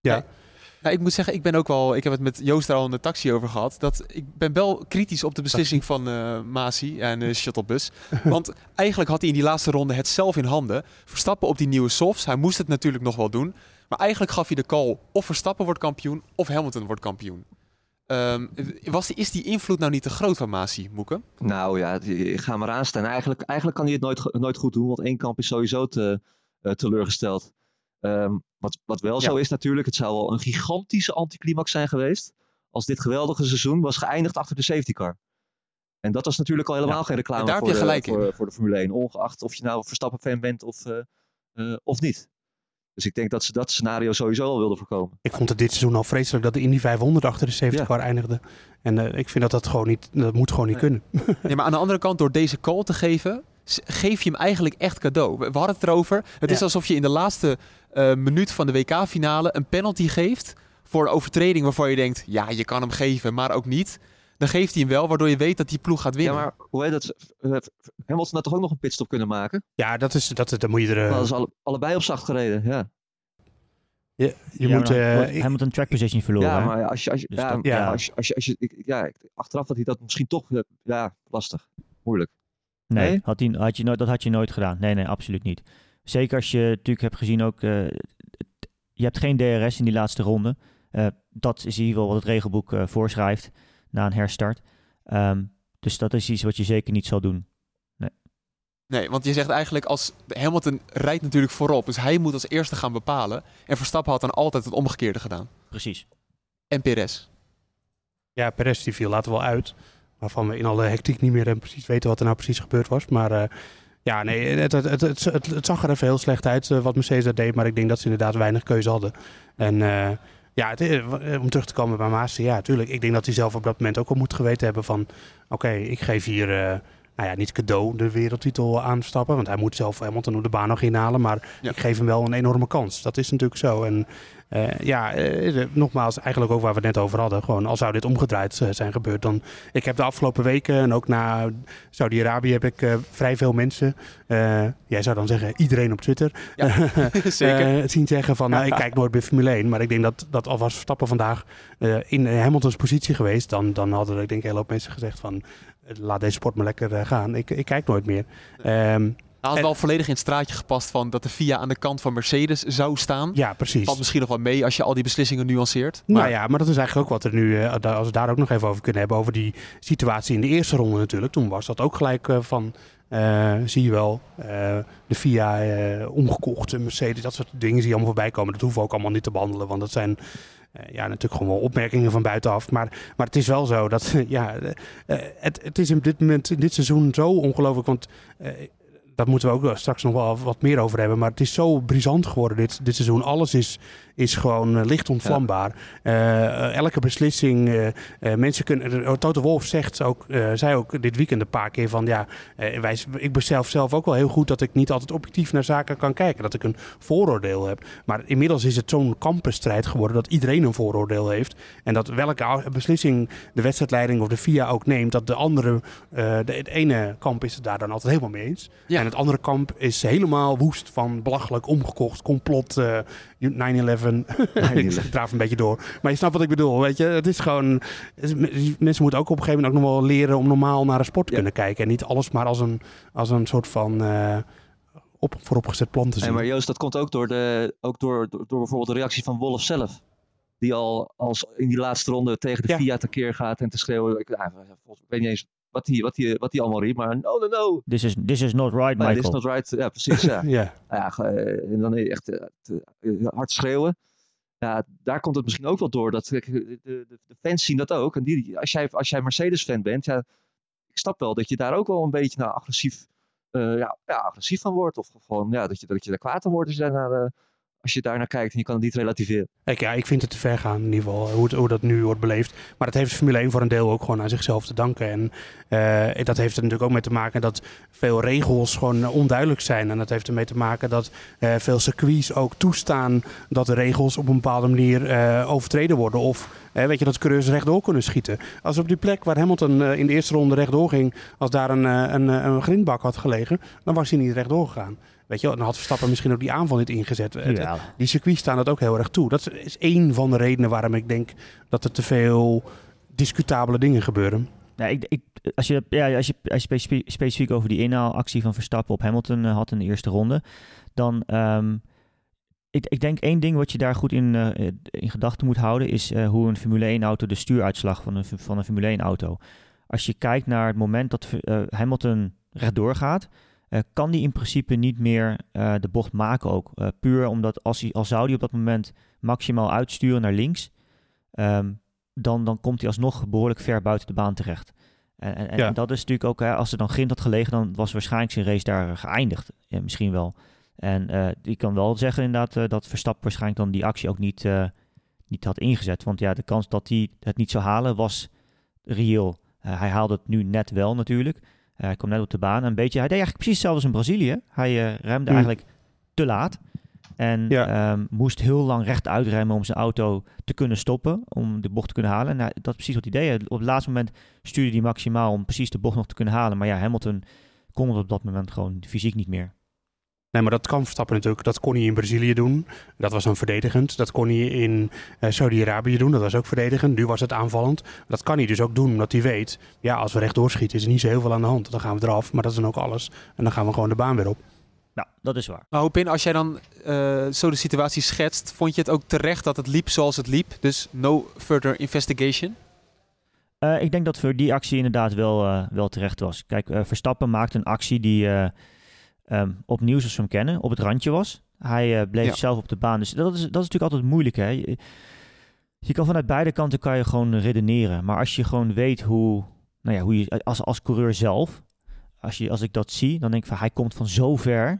Ja. Nou, ik moet zeggen, ik ben ook wel. Ik heb het met Joost daar al in de taxi over gehad. Dat ik ben wel kritisch op de beslissing van uh, Masi en de uh, [laughs] Shuttlebus. Want eigenlijk had hij in die laatste ronde het zelf in handen. Verstappen op die nieuwe softs. Hij moest het natuurlijk nog wel doen. Maar eigenlijk gaf hij de call: of Verstappen wordt kampioen, of Hamilton wordt kampioen. Um, was is die invloed nou niet te groot van Masi, Moeke? Nou ja, ga maar aanstaan. Eigenlijk, eigenlijk kan hij het nooit, nooit goed doen, want één kamp is sowieso te, uh, teleurgesteld. Um, wat, wat wel zo is natuurlijk, het zou wel een gigantische anticlimax zijn geweest als dit geweldige seizoen was geëindigd achter de safety car. En dat was natuurlijk al helemaal geen reclame voor de, voor, voor, de Formule 1, ongeacht of je nou Verstappen-fan bent of, uh, uh, of niet. Dus ik denk dat ze dat scenario sowieso al wilden voorkomen. Ik vond het dit seizoen al vreselijk dat de Indy 500 achter de safety car eindigde. En uh, ik vind dat dat gewoon niet, dat moet gewoon niet nee. kunnen. [laughs] nee, maar aan de andere kant, door deze call te geven, geef je hem eigenlijk echt cadeau. We hadden het erover. Het ja. is alsof je in de laatste uh, minuut van de WK-finale een penalty geeft voor een overtreding waarvan je denkt, ja, je kan hem geven, maar ook niet. Dan geeft hij hem wel, waardoor je weet dat die ploeg gaat winnen. Ja, maar hoe heet dat? Hamilton had toch ook nog een pitstop kunnen maken? Ja, dat is, dat, dat moet je er... Dat is alle, allebei op zacht gereden, ja. Je, je ja, moet, uh, Hamilton track position verloren. Ja, maar als je, als je, dus ja, dat, ja. Als je, als je, als je, ja, achteraf had hij dat misschien toch, ja, lastig, moeilijk. Nee, nee? Had hij, had je nooit, dat had je nooit gedaan. Nee, nee, absoluut niet. Zeker als je natuurlijk hebt gezien ook, uh, je hebt geen DRS in die laatste ronde. Uh, dat is in ieder geval wat het regelboek uh, voorschrijft na een herstart. Um, dus dat is iets wat je zeker niet zal doen. Nee. Nee, want je zegt eigenlijk als Hamilton rijdt natuurlijk voorop, dus hij moet als eerste gaan bepalen. En Verstappen had dan altijd het omgekeerde gedaan. Precies. En Perez. Ja, Perez die viel later wel uit. Waarvan we in alle hectiek niet meer precies weten wat er nou precies gebeurd was. Maar uh, ja, nee, het, het, het, het, zag er even heel slecht uit uh, wat Mercedes dat deed. Maar ik denk dat ze inderdaad weinig keuze hadden. En uh, ja, om terug te komen bij Maas, ja, natuurlijk. Ik denk dat hij zelf op dat moment ook al moet geweten hebben van... Oké, ik geef hier, nou ja, niet cadeau de wereldtitel aanstappen. Want hij moet zelf Hamilton op de baan nog inhalen. Maar ja. ik geef hem wel een enorme kans. Dat is natuurlijk zo. En uh, ja, uh, nogmaals, eigenlijk ook waar we het net over hadden. Gewoon, al zou dit omgedraaid uh, zijn gebeurd, dan... Ik heb de afgelopen weken en ook na Saudi-Arabië heb ik vrij veel mensen... jij zou dan zeggen, iedereen op Twitter... Ja, [laughs] zeker. zien zeggen van, nou, ik [laughs] kijk nooit bij Formule 1. Maar ik denk dat, dat al was Verstappen vandaag in Hamiltons positie geweest... dan, dan hadden ik denk, een hele hoop mensen gezegd van... laat deze sport maar lekker gaan. Ik, ik kijk nooit meer. Um, hij had wel volledig in het straatje gepast van dat de FIA aan de kant van Mercedes zou staan. Ja, precies. Valt misschien nog wel mee als je al die beslissingen nuanceert. Maar... Nou ja, maar dat is eigenlijk ook wat er nu, uh, als we daar ook nog even over kunnen hebben, over die situatie in de eerste ronde natuurlijk. Toen was dat ook gelijk uh, van, uh, zie je wel, de FIA omgekocht, Mercedes, dat soort dingen zie je allemaal voorbij komen. Dat hoeven we ook allemaal niet te behandelen, want dat zijn... Uh, ja, natuurlijk gewoon wel opmerkingen van buitenaf. Maar, maar het is wel zo dat, [laughs] ja, uh, het, het is in dit moment, in dit seizoen zo ongelooflijk. Want daar moeten we ook straks nog wel wat meer over hebben. Maar het is zo brisant geworden dit, dit seizoen. Alles is, is gewoon uh, licht ontvlambaar. Ja. Uh, elke beslissing. Uh, mensen kunnen. Toto Wolf zegt ook, zei ook dit weekend een paar keer van ja. wij, ik besef zelf ook wel heel goed dat ik niet altijd objectief naar zaken kan kijken. Dat ik een vooroordeel heb. Maar inmiddels is het zo'n kampenstrijd geworden dat iedereen een vooroordeel heeft. En dat welke beslissing de wedstrijdleiding of de FIA ook neemt, dat de andere, de, het ene kamp is het daar dan altijd helemaal mee eens. Ja. En het andere kamp is helemaal woest van belachelijk, omgekocht, complot, uh, 9-11. [laughs] ik draaf een beetje door. Maar je snapt wat ik bedoel, weet je. Het is gewoon... Mensen moeten ook op een gegeven moment ook nog wel leren om normaal naar een sport te kunnen kijken. En niet alles maar als een, als een soort van... Uh, op, vooropgezet plan te zien. Maar Joost, dat komt ook door, de, ook door, door, door bijvoorbeeld de reactie van Wolf zelf. Die al als in die laatste ronde tegen de ja. FIA tekeer gaat en te schreeuwen. Ik, nou, ik weet niet eens wat hij wat die, wat die allemaal riep, maar no, no, no. This is, this is not right, Michael. this is not right, ja, precies. Ja. [laughs] ja. ja en dan echt uh, hard schreeuwen. Ja, daar komt het misschien ook wel door. Dat, de, de, de fans zien dat ook. En die, als jij, als jij Mercedes-fan bent, ja, ik snap wel dat je daar ook wel een beetje nou, agressief, uh, ja, ja, agressief van wordt. Of gewoon ja, dat, je, dat je daar kwaad aan wordt als je daar naar, uh, als je daar naar kijkt en je kan het niet relativeren. Ik, ja, ik vind het te ver gaan in ieder geval, hoe, het, dat nu wordt beleefd. Maar dat heeft Formule 1 voor een deel ook gewoon aan zichzelf te danken. En uh, dat heeft er natuurlijk ook mee te maken dat veel regels gewoon onduidelijk zijn. En dat heeft ermee te maken dat uh, veel circuits ook toestaan dat de regels op een bepaalde manier uh, overtreden worden. Of weet je, dat coureurs rechtdoor kunnen schieten. Als op die plek waar Hamilton in de eerste ronde rechtdoor ging, als daar een, een, een grindbak had gelegen, dan was hij niet rechtdoor gegaan. Weet je, dan had Verstappen misschien ook die aanval niet ingezet. Ja. Die circuits staan dat ook heel erg toe. Dat is één van de redenen waarom ik denk dat er te veel discutabele dingen gebeuren. Ja, ik, ik, als je, ja, als je, als je specifiek, over die inhaalactie van Verstappen op Hamilton had in de eerste ronde, dan um, ik, ik denk één ding wat je daar goed in, uh, in gedachten moet houden, is uh, hoe een Formule 1-auto de stuuruitslag van een, van een Formule 1-auto. Als je kijkt naar het moment dat Hamilton rechtdoor gaat, kan die in principe niet meer de bocht maken ook. Puur omdat als hij, al zou hij op dat moment maximaal uitsturen naar links, um, dan, dan komt hij alsnog behoorlijk ver buiten de baan terecht. En, en, ja. en dat is natuurlijk ook, hè, als er dan grind had gelegen, dan was waarschijnlijk zijn race daar geëindigd. Ja, misschien wel. En ik kan wel zeggen inderdaad dat Verstappen waarschijnlijk dan die actie ook niet, niet had ingezet. Want ja, de kans dat hij het niet zou halen was reëel. hij haalde het nu net wel natuurlijk. Eh, hij kwam net op de baan. Een beetje, hij deed eigenlijk precies hetzelfde als in Brazilië. Hij uh, remde mm. eigenlijk te laat. En ja. um, moest heel lang rechtuit remmen om zijn auto te kunnen stoppen. Om de bocht te kunnen halen. Nou, dat is precies wat hij deed. Op het laatste moment stuurde hij maximaal om precies de bocht nog te kunnen halen. Maar ja, Hamilton kon het op dat moment gewoon fysiek niet meer. Nee, maar dat kan Verstappen natuurlijk. Dat kon hij in Brazilië doen. Dat was dan verdedigend. Dat kon hij in uh, Saudi-Arabië doen. Dat was ook verdedigend. Nu was het aanvallend. Dat kan hij dus ook doen, omdat hij weet... ja, als we rechtdoor schieten is er niet zo heel veel aan de hand. Dan gaan we eraf, maar dat is dan ook alles. En dan gaan we gewoon de baan weer op. Ja, dat is waar. Maar Pin, als jij dan uh, zo de situatie schetst... vond je het ook terecht dat het liep zoals het liep? Dus no further investigation? Uh, ik denk dat voor die actie inderdaad wel, uh, wel terecht was. Kijk, Verstappen maakt een actie die um, opnieuw zoals we hem kennen, op het randje was. Hij uh, bleef zelf op de baan. Dus dat is, dat is natuurlijk altijd moeilijk. Hè? Je, je, kan vanuit beide kanten kan je gewoon redeneren. Maar als je gewoon weet hoe, nou ja, hoe je als, als coureur zelf, als, je, als ik dat zie, dan denk ik van hij komt van zo ver.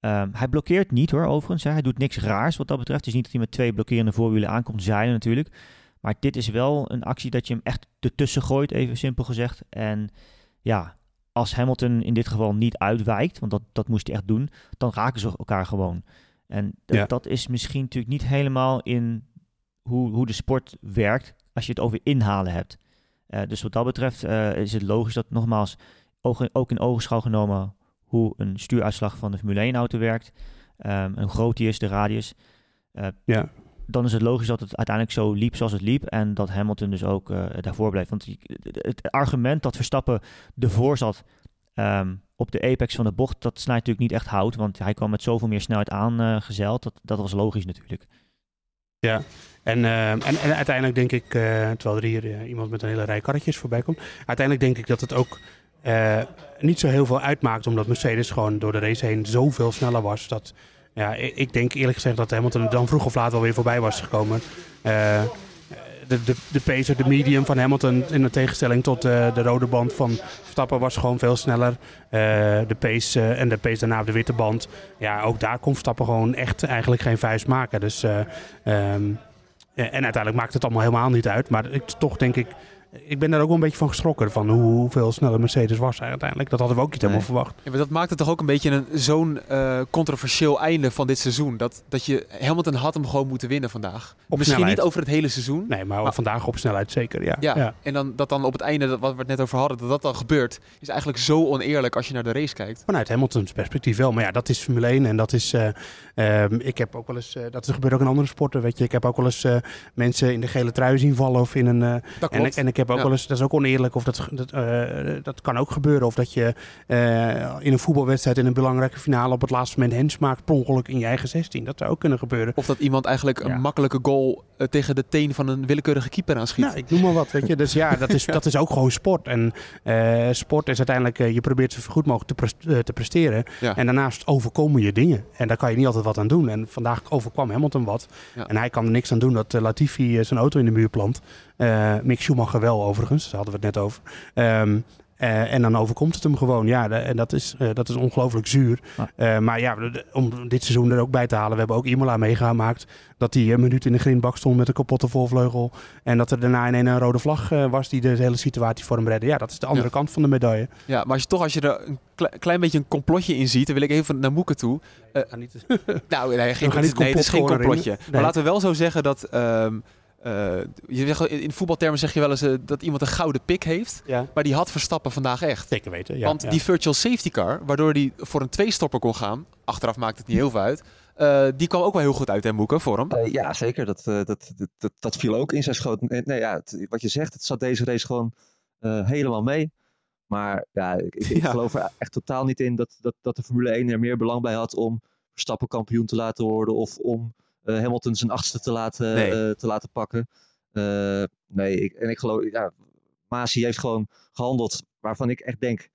Um, hij blokkeert niet hoor, overigens. Hè. Hij doet niks raars wat dat betreft. Het is niet dat hij met twee blokkerende voorwielen aankomt zeilen natuurlijk. Maar dit is wel een actie dat je hem echt ertussen gooit, even simpel gezegd. En ja, als Hamilton in dit geval niet uitwijkt, want dat, dat moest hij echt doen, dan raken ze elkaar gewoon. En dat is misschien natuurlijk niet helemaal in hoe, hoe de sport werkt als je het over inhalen hebt. Uh, dus wat dat betreft uh, is het logisch dat nogmaals ook in ogenschouw genomen hoe een stuuruitslag van de Formule 1-auto werkt, um, hoe groot die is, de radius. Uh, ja dan is het logisch dat het uiteindelijk zo liep zoals het liep. En dat Hamilton dus ook uh, daarvoor bleef. Want het argument dat Verstappen ervoor zat um, op de apex van de bocht, dat snijdt natuurlijk niet echt hout. Want hij kwam met zoveel meer snelheid aangezeild. Uh, dat, dat was logisch natuurlijk. Ja, en, uh, en, en, uiteindelijk denk ik, uh, terwijl er hier iemand met een hele rij karretjes voorbij komt. Uiteindelijk denk ik dat het ook niet zo heel veel uitmaakt. Omdat Mercedes gewoon door de race heen zoveel sneller was. Dat ja, ik denk eerlijk gezegd dat Hamilton dan vroeg of laat wel weer voorbij was gekomen. Uh, de, de, de pacer, de medium van Hamilton in de tegenstelling tot uh, de rode band van Verstappen was gewoon veel sneller. Uh, de pace en de pace daarna op de witte band. Ja, ook daar kon Verstappen gewoon echt eigenlijk geen vuist maken. Dus, um, en uiteindelijk maakt het allemaal helemaal niet uit. Maar ik, toch denk ik ik ben daar ook wel een beetje van geschrokken van hoe, hoeveel sneller Mercedes was uiteindelijk. Dat hadden we ook niet helemaal verwacht. Ja, maar dat maakt het toch ook een beetje een, zo'n uh, controversieel einde van dit seizoen. Dat, dat je Hamilton had hem gewoon moeten winnen vandaag. Op Misschien snelheid. niet over het hele seizoen. Nee, maar, vandaag op snelheid zeker, ja. Ja, en dan, dat dan op het einde, dat, wat we het net over hadden, dat dat dan gebeurt, is eigenlijk zo oneerlijk als je naar de race kijkt. Vanuit Hamiltons perspectief wel. Maar ja, dat is Formule 1 en dat is... Uh, um, ik heb ook wel eens... Uh, dat gebeurt ook in andere sporten, weet je. Ik heb ook wel eens mensen in de gele trui zien vallen of in een... dat en, en ik heb ook ja. wel eens... Dat is ook oneerlijk of dat, dat, uh, dat kan ook gebeuren. Of dat je uh, in een voetbalwedstrijd in een belangrijke finale op het laatste moment hens maakt per ongeluk in je eigen 16. Dat zou ook kunnen gebeuren. Of dat iemand eigenlijk ja. een makkelijke goal uh, tegen de teen van een willekeurige keeper aanschiet. Nou, ik noem maar wat, weet je. Dus ja, dat is, [laughs] dat is ook gewoon sport. En sport is uiteindelijk, je probeert zo goed mogelijk te, pre te presteren. En daarnaast overkomen je dingen. En daar kan je niet altijd wat aan doen. En vandaag overkwam Hamilton wat. En hij kan er niks aan doen dat Latifi zijn auto in de muur plant. Mick Schumacher wel overigens, daar hadden we het net over. Um, uh, en dan overkomt het hem gewoon. Ja, en dat is, uh, dat is ongelooflijk zuur. Uh, maar ja, om dit seizoen er ook bij te halen. We hebben ook Imola meegemaakt. Dat hij een minuut in de grindbak stond met een kapotte voorvleugel. En dat er daarna ineens een rode vlag was die de hele situatie voor hem redde. Ja, dat is de andere ja. kant van de medaille. Ja, maar als je toch als je er een kle klein beetje een complotje in ziet. Dan wil ik even naar Moeke toe. niet [laughs] nou, nee, geen, niet nee, het is geen complotje. Nee. Maar laten we wel zo zeggen dat... Um, uh, je zegt, in voetbaltermen zeg je wel eens uh, dat iemand een gouden pik heeft. Ja. Maar die had Verstappen vandaag echt. Zeker weten, ja. Want ja. die virtual safety car, waardoor hij voor een tweestopper kon gaan. Achteraf maakt het niet heel veel uit. Uh, die kwam ook wel heel goed uit, hè, Moeke, voor hem. Uh, ja, zeker. Dat, uh, dat, dat, dat, dat, viel ook in zijn schoot. Nee, ja, het, wat je zegt, het zat deze race gewoon helemaal mee. Maar ja, ik, ik, [laughs] geloof er echt totaal niet in dat, dat, dat de Formule 1 er meer belang bij had om Verstappen kampioen te laten worden. Of om Hamilton zijn achtste te laten, nee. te laten pakken. Uh, nee, ik, en ik geloof, ja, Masi heeft gewoon gehandeld waarvan ik echt denk,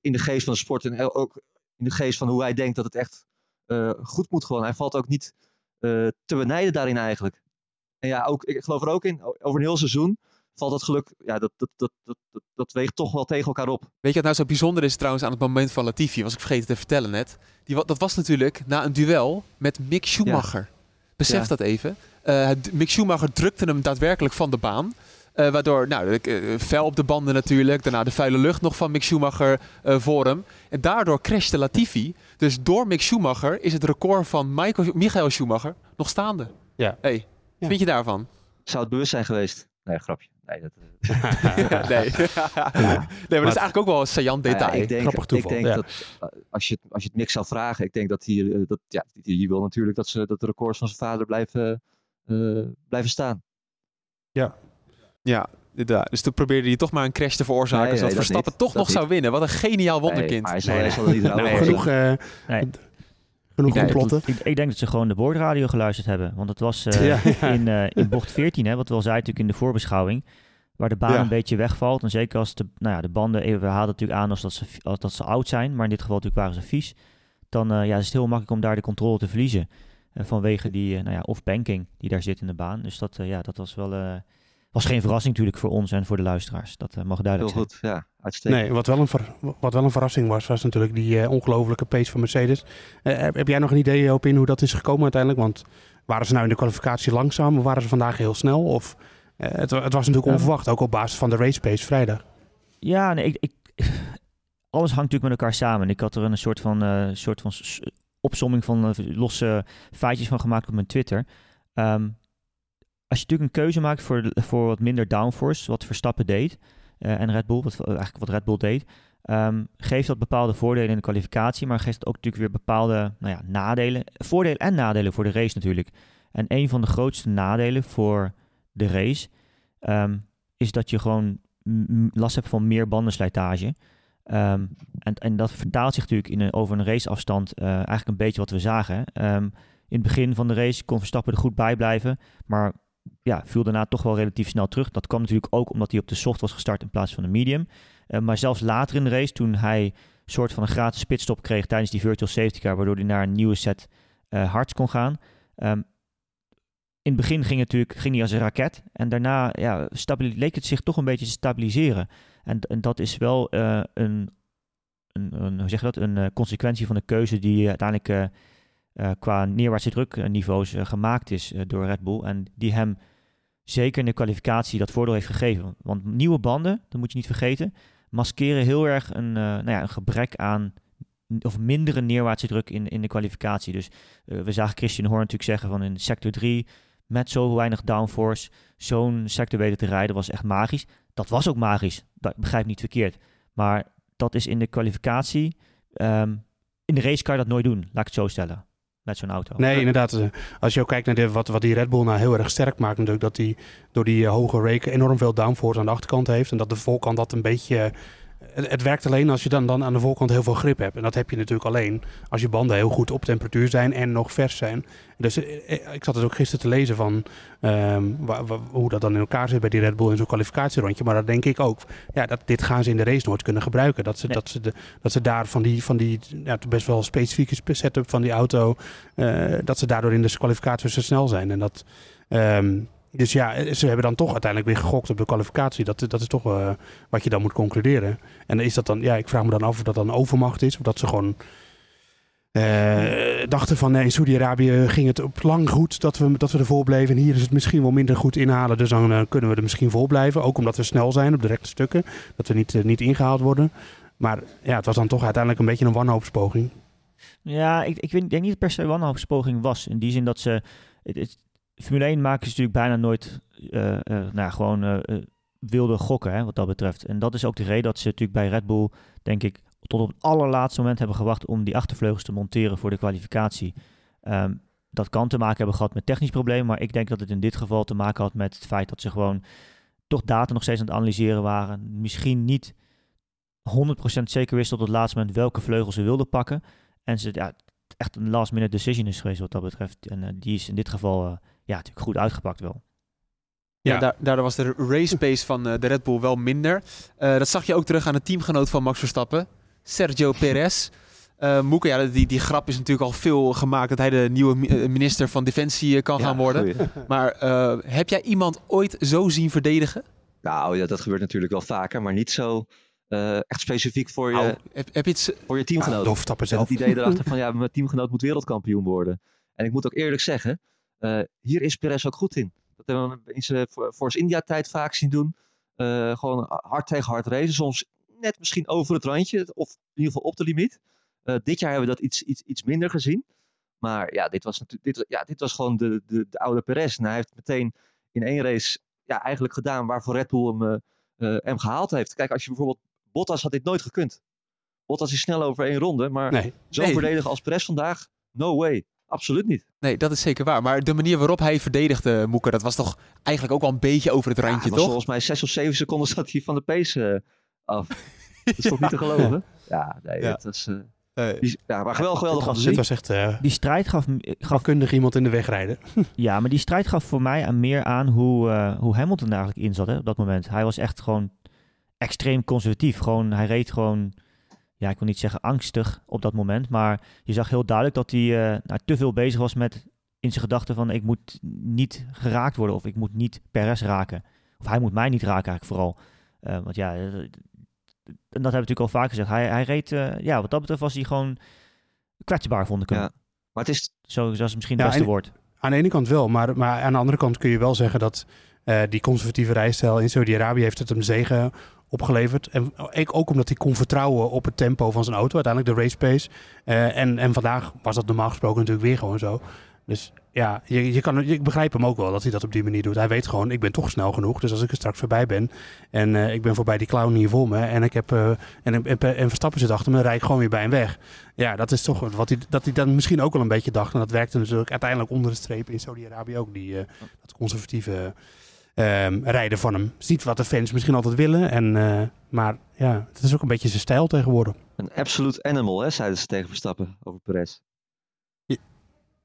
in de geest van de sport en ook in de geest van hoe hij denkt dat het echt goed moet gewoon. Hij valt ook niet te benijden daarin eigenlijk. En ja, ook, ik geloof er ook in, over een heel seizoen valt dat geluk, ja, dat, dat, dat, dat, dat, dat weegt toch wel tegen elkaar op. Weet je wat nou zo bijzonder is trouwens aan het moment van Latifi, was ik vergeten te vertellen net. Die, dat was natuurlijk na een duel met Mick Schumacher. Ja. Besef ja. dat even. Uh, Mick Schumacher drukte hem daadwerkelijk van de baan. Uh, waardoor, nou, uh, vuil op de banden natuurlijk. Daarna de vuile lucht nog van Mick Schumacher uh, voor hem. En daardoor crashte Latifi. Dus door Mick Schumacher is het record van Michael, Michael Schumacher nog staande. Ja. Hey, wat vind je daarvan? Zou het bewust zijn geweest? Nee, grapje. Nee, dat... [laughs] nee. [laughs] [laughs] nee, maar dat is eigenlijk ook wel een saillant detail. Ja, ik denk, Grappig toeval. Ik denk ja. dat als je, als je het Mick zou vragen, ik denk dat hij, dat, ja, die wil natuurlijk dat, ze, dat de records van zijn vader blijven, uh, blijven staan. Ja. Ja, inderdaad. Dus toen probeerde hij toch maar een crash te veroorzaken, nee, zodat dat Verstappen niet. toch Dat nog niet. zou winnen. Wat een geniaal wonderkind. Nee, hij zal, hij zal niet Nee, over genoeg, uh, Nee. Genoeg Ik, complotten. ik, ik denk dat ze gewoon de boordradio geluisterd hebben. Want het was [laughs] Ja, ja. in, uh, in bocht 14, hè, wat we al zeiden natuurlijk in de voorbeschouwing. Waar de baan Ja. een beetje wegvalt. En zeker als de, nou ja, de banden, even, we haalden natuurlijk aan als dat, ze, als dat ze oud zijn. Maar in dit geval natuurlijk waren ze vies. Dan uh, ja, is het heel makkelijk om daar de controle te verliezen. Uh, vanwege die, uh, nou ja, of banking die daar zit in de baan. Dus dat, ja, dat was wel... was geen verrassing natuurlijk voor ons en voor de luisteraars. Dat uh, mag Heel duidelijk zijn. goed, ja, uitstekend. Nee, wat wel, een ver- wat wel een verrassing was, was natuurlijk die uh, ongelofelijke pace van Mercedes. Uh, heb, heb jij nog een idee op in hoe dat is gekomen uiteindelijk? Want waren ze nou in de kwalificatie langzaam of waren ze vandaag heel snel? Of, uh, het, het, was natuurlijk onverwacht, ook op basis van de race pace vrijdag. Ja, nee, ik, ik, [sighs] alles hangt natuurlijk met elkaar samen. Ik had er een soort van, uh, soort van opsomming van uh, losse feitjes van gemaakt op mijn Twitter. Um, als je natuurlijk een keuze maakt voor, voor wat minder downforce, wat Verstappen deed, uh, en Red Bull, wat, eigenlijk wat Red Bull deed, um, geeft dat bepaalde voordelen in de kwalificatie, maar geeft ook natuurlijk weer bepaalde nou ja, nadelen, voordelen en nadelen voor de race natuurlijk. En een van de grootste nadelen voor de race um, is dat je gewoon last hebt van meer bandenslijtage. Um, en, en dat vertaalt zich natuurlijk in een, over een raceafstand uh, eigenlijk een beetje wat we zagen. In het begin van de race kon Verstappen er goed bij blijven, maar ja, viel daarna toch wel relatief snel terug. Dat kwam natuurlijk ook omdat hij op de soft was gestart in plaats van de medium. Uh, maar zelfs later in de race, toen hij een soort van een gratis pitstop kreeg tijdens die virtual safety car, waardoor hij naar een nieuwe set uh, hards kon gaan. Um, in het begin ging, het natuurlijk, ging hij als een raket. En daarna ja, leek het zich toch een beetje te stabiliseren. En, dat is wel uh, een, een, een, hoe zeg dat? een consequentie van de keuze die uiteindelijk uh, qua neerwaartse drukniveaus gemaakt is door Red Bull. En die hem zeker in de kwalificatie dat voordeel heeft gegeven. Want nieuwe banden, dat moet je niet vergeten, maskeren heel erg een, nou ja, een gebrek aan of mindere neerwaartse druk in, in de kwalificatie. Dus we zagen Christian Horn natuurlijk zeggen van in sector 3 met zo weinig downforce zo'n sector weten te rijden was echt magisch. Dat was ook magisch, dat begrijp niet verkeerd. Maar dat is in de kwalificatie, ehm, in de race kan je dat nooit doen, laat ik het zo stellen. Met zo'n auto. Nee, inderdaad. Eh, als je ook kijkt naar de, wat, wat die Red Bull nou heel erg sterk maakt, natuurlijk dat hij door die uh, hoge rake enorm veel downforce aan de achterkant heeft. En dat de voorkant dat een beetje het, werkt alleen als je dan, dan aan de voorkant heel veel grip hebt. En dat heb je natuurlijk alleen als je banden heel goed op temperatuur zijn en nog vers zijn. Dus eh, eh, ik zat dus ook gisteren te lezen van ehm, hoe dat dan in elkaar zit bij die Red Bull in zo'n kwalificatierondje. Maar dat denk ik ook. Ja, dat, dit gaan ze in de race nooit kunnen gebruiken. Dat ze, dat ze, de, dat ze daar van die, van die ja, best wel specifieke setup van die auto, uh, dat ze daardoor in de kwalificatie zo snel zijn. En dat... Um, dus ja, ze hebben dan toch uiteindelijk weer gegokt op de kwalificatie. Dat, dat is toch uh, wat je dan moet concluderen. En is dat dan, ja, ik vraag me dan af of dat dan overmacht is. Of dat ze gewoon uh, dachten van nee, in Saudi-Arabië ging het op lang goed dat we, dat we ervoor bleven. En hier is het misschien wel minder goed inhalen. Dus dan kunnen we er misschien voor blijven. Ook omdat we snel zijn op de rechte stukken. Dat we niet, niet ingehaald worden. Maar ja, het was dan toch uiteindelijk een beetje een wanhoopspoging. Ja, ik, ik denk niet dat het per se een wanhoopspoging was. In die zin dat ze... Formule 1 maken ze natuurlijk bijna nooit uh, nou, gewoon uh, wilde gokken, hè, wat dat betreft. En dat is ook de reden dat ze natuurlijk bij Red Bull, denk ik, tot op het allerlaatste moment hebben gewacht om die achtervleugels te monteren voor de kwalificatie. Um, dat kan te maken hebben gehad met technisch probleem, maar ik denk dat het in dit geval te maken had met het feit dat ze gewoon toch data nog steeds aan het analyseren waren. Misschien niet 100% zeker wisten op het laatste moment welke vleugels ze wilden pakken. En ze ja, echt een last minute decision is geweest wat dat betreft. En die is in dit geval ja, natuurlijk goed uitgepakt wel. Ja, daar, daardoor was de race pace van uh, de Red Bull wel minder. Uh, dat zag je ook terug aan de teamgenoot van Max Verstappen, Sergio Perez. Uh, [laughs] Moeke, ja, die, die grap is natuurlijk al veel gemaakt dat hij de nieuwe minister van Defensie kan gaan worden. Goeie. [laughs] Maar heb jij iemand ooit zo zien verdedigen? Nou, ja, dat gebeurt natuurlijk wel vaker, maar niet zo echt specifiek voor je, oh, heb, heb je het... voor je teamgenoot. Ah, zelf. Het idee erachter van, ja, mijn teamgenoot moet wereldkampioen worden. En ik moet ook eerlijk zeggen, hier is Perez ook goed in. Dat hebben we in zijn Force India tijd vaak zien doen. Uh, gewoon hard tegen hard racen. Soms net misschien over het randje. Of in ieder geval op de limiet. Uh, dit jaar hebben we dat iets, iets, iets minder gezien. Maar ja, dit was, dit, ja, dit was gewoon de, de, de oude Perez. En hij heeft meteen in één race ja, eigenlijk gedaan waarvoor Red Bull hem, hem gehaald heeft. Kijk, als je bijvoorbeeld... Bottas had dit nooit gekund. Bottas is snel over één ronde. Maar nee. zo nee. verdedigen als Perez vandaag, no way. Absoluut niet. Nee, dat is zeker waar. Maar de manier waarop hij verdedigde, Moeker, dat was toch eigenlijk ook wel een beetje over het randje, ja, toch? Volgens mij zes of zeven seconden zat hij van de pace uh, af. [laughs] dat is toch niet te geloven? Ja, nee, ja. dat was... Uh, uh, die, ja, maar geweldig, geweldig was, Het was echt... Uh, die strijd gaf... gaf kundig iemand in de weg rijden. [laughs] ja, maar die strijd gaf voor mij aan meer aan hoe, uh, hoe Hamilton eigenlijk in zat hè, op dat moment. Hij was echt gewoon extreem conservatief. Gewoon, hij reed gewoon ja, ik wil niet zeggen angstig op dat moment, maar je zag heel duidelijk dat hij uh, nou, te veel bezig was met in zijn gedachten van ik moet niet geraakt worden of ik moet niet Perez raken. Of hij moet mij niet raken eigenlijk vooral. Uh, want ja, en dat hebben we natuurlijk al vaak gezegd. Hij, hij reed, uh, ja, wat dat betreft was hij gewoon kwetsbaar, vond ik hem. Ja, maar het is... Zo, dat is misschien het beste woord. Aan de ene kant wel, maar, maar aan de andere kant kun je wel zeggen dat uh, die conservatieve rijstijl in Saudi-Arabië heeft het hem zegen opgeleverd. En ook omdat hij kon vertrouwen op het tempo van zijn auto, uiteindelijk de race pace. Uh, en, en vandaag was dat normaal gesproken natuurlijk weer gewoon zo. Dus ja, je, je kan, ik begrijp hem ook wel dat hij dat op die manier doet. Hij weet gewoon, ik ben toch snel genoeg. Dus als ik er straks voorbij ben en uh, ik ben voorbij die clown hier voor me en ik heb uh, en, en, en, Verstappen zit achter me, dan rijd ik gewoon weer bij hem weg. Ja, dat is toch wat hij, dat hij dan misschien ook wel een beetje dacht. En dat werkte natuurlijk uiteindelijk onder de streep in Saudi-Arabië ook, die, uh, dat conservatieve um, rijden van hem. Niet wat de fans misschien altijd willen. En, uh, maar ja, het is ook een beetje zijn stijl tegenwoordig. Een absolute animal, hè, zeiden ze tegen Verstappen over Perez. Ja,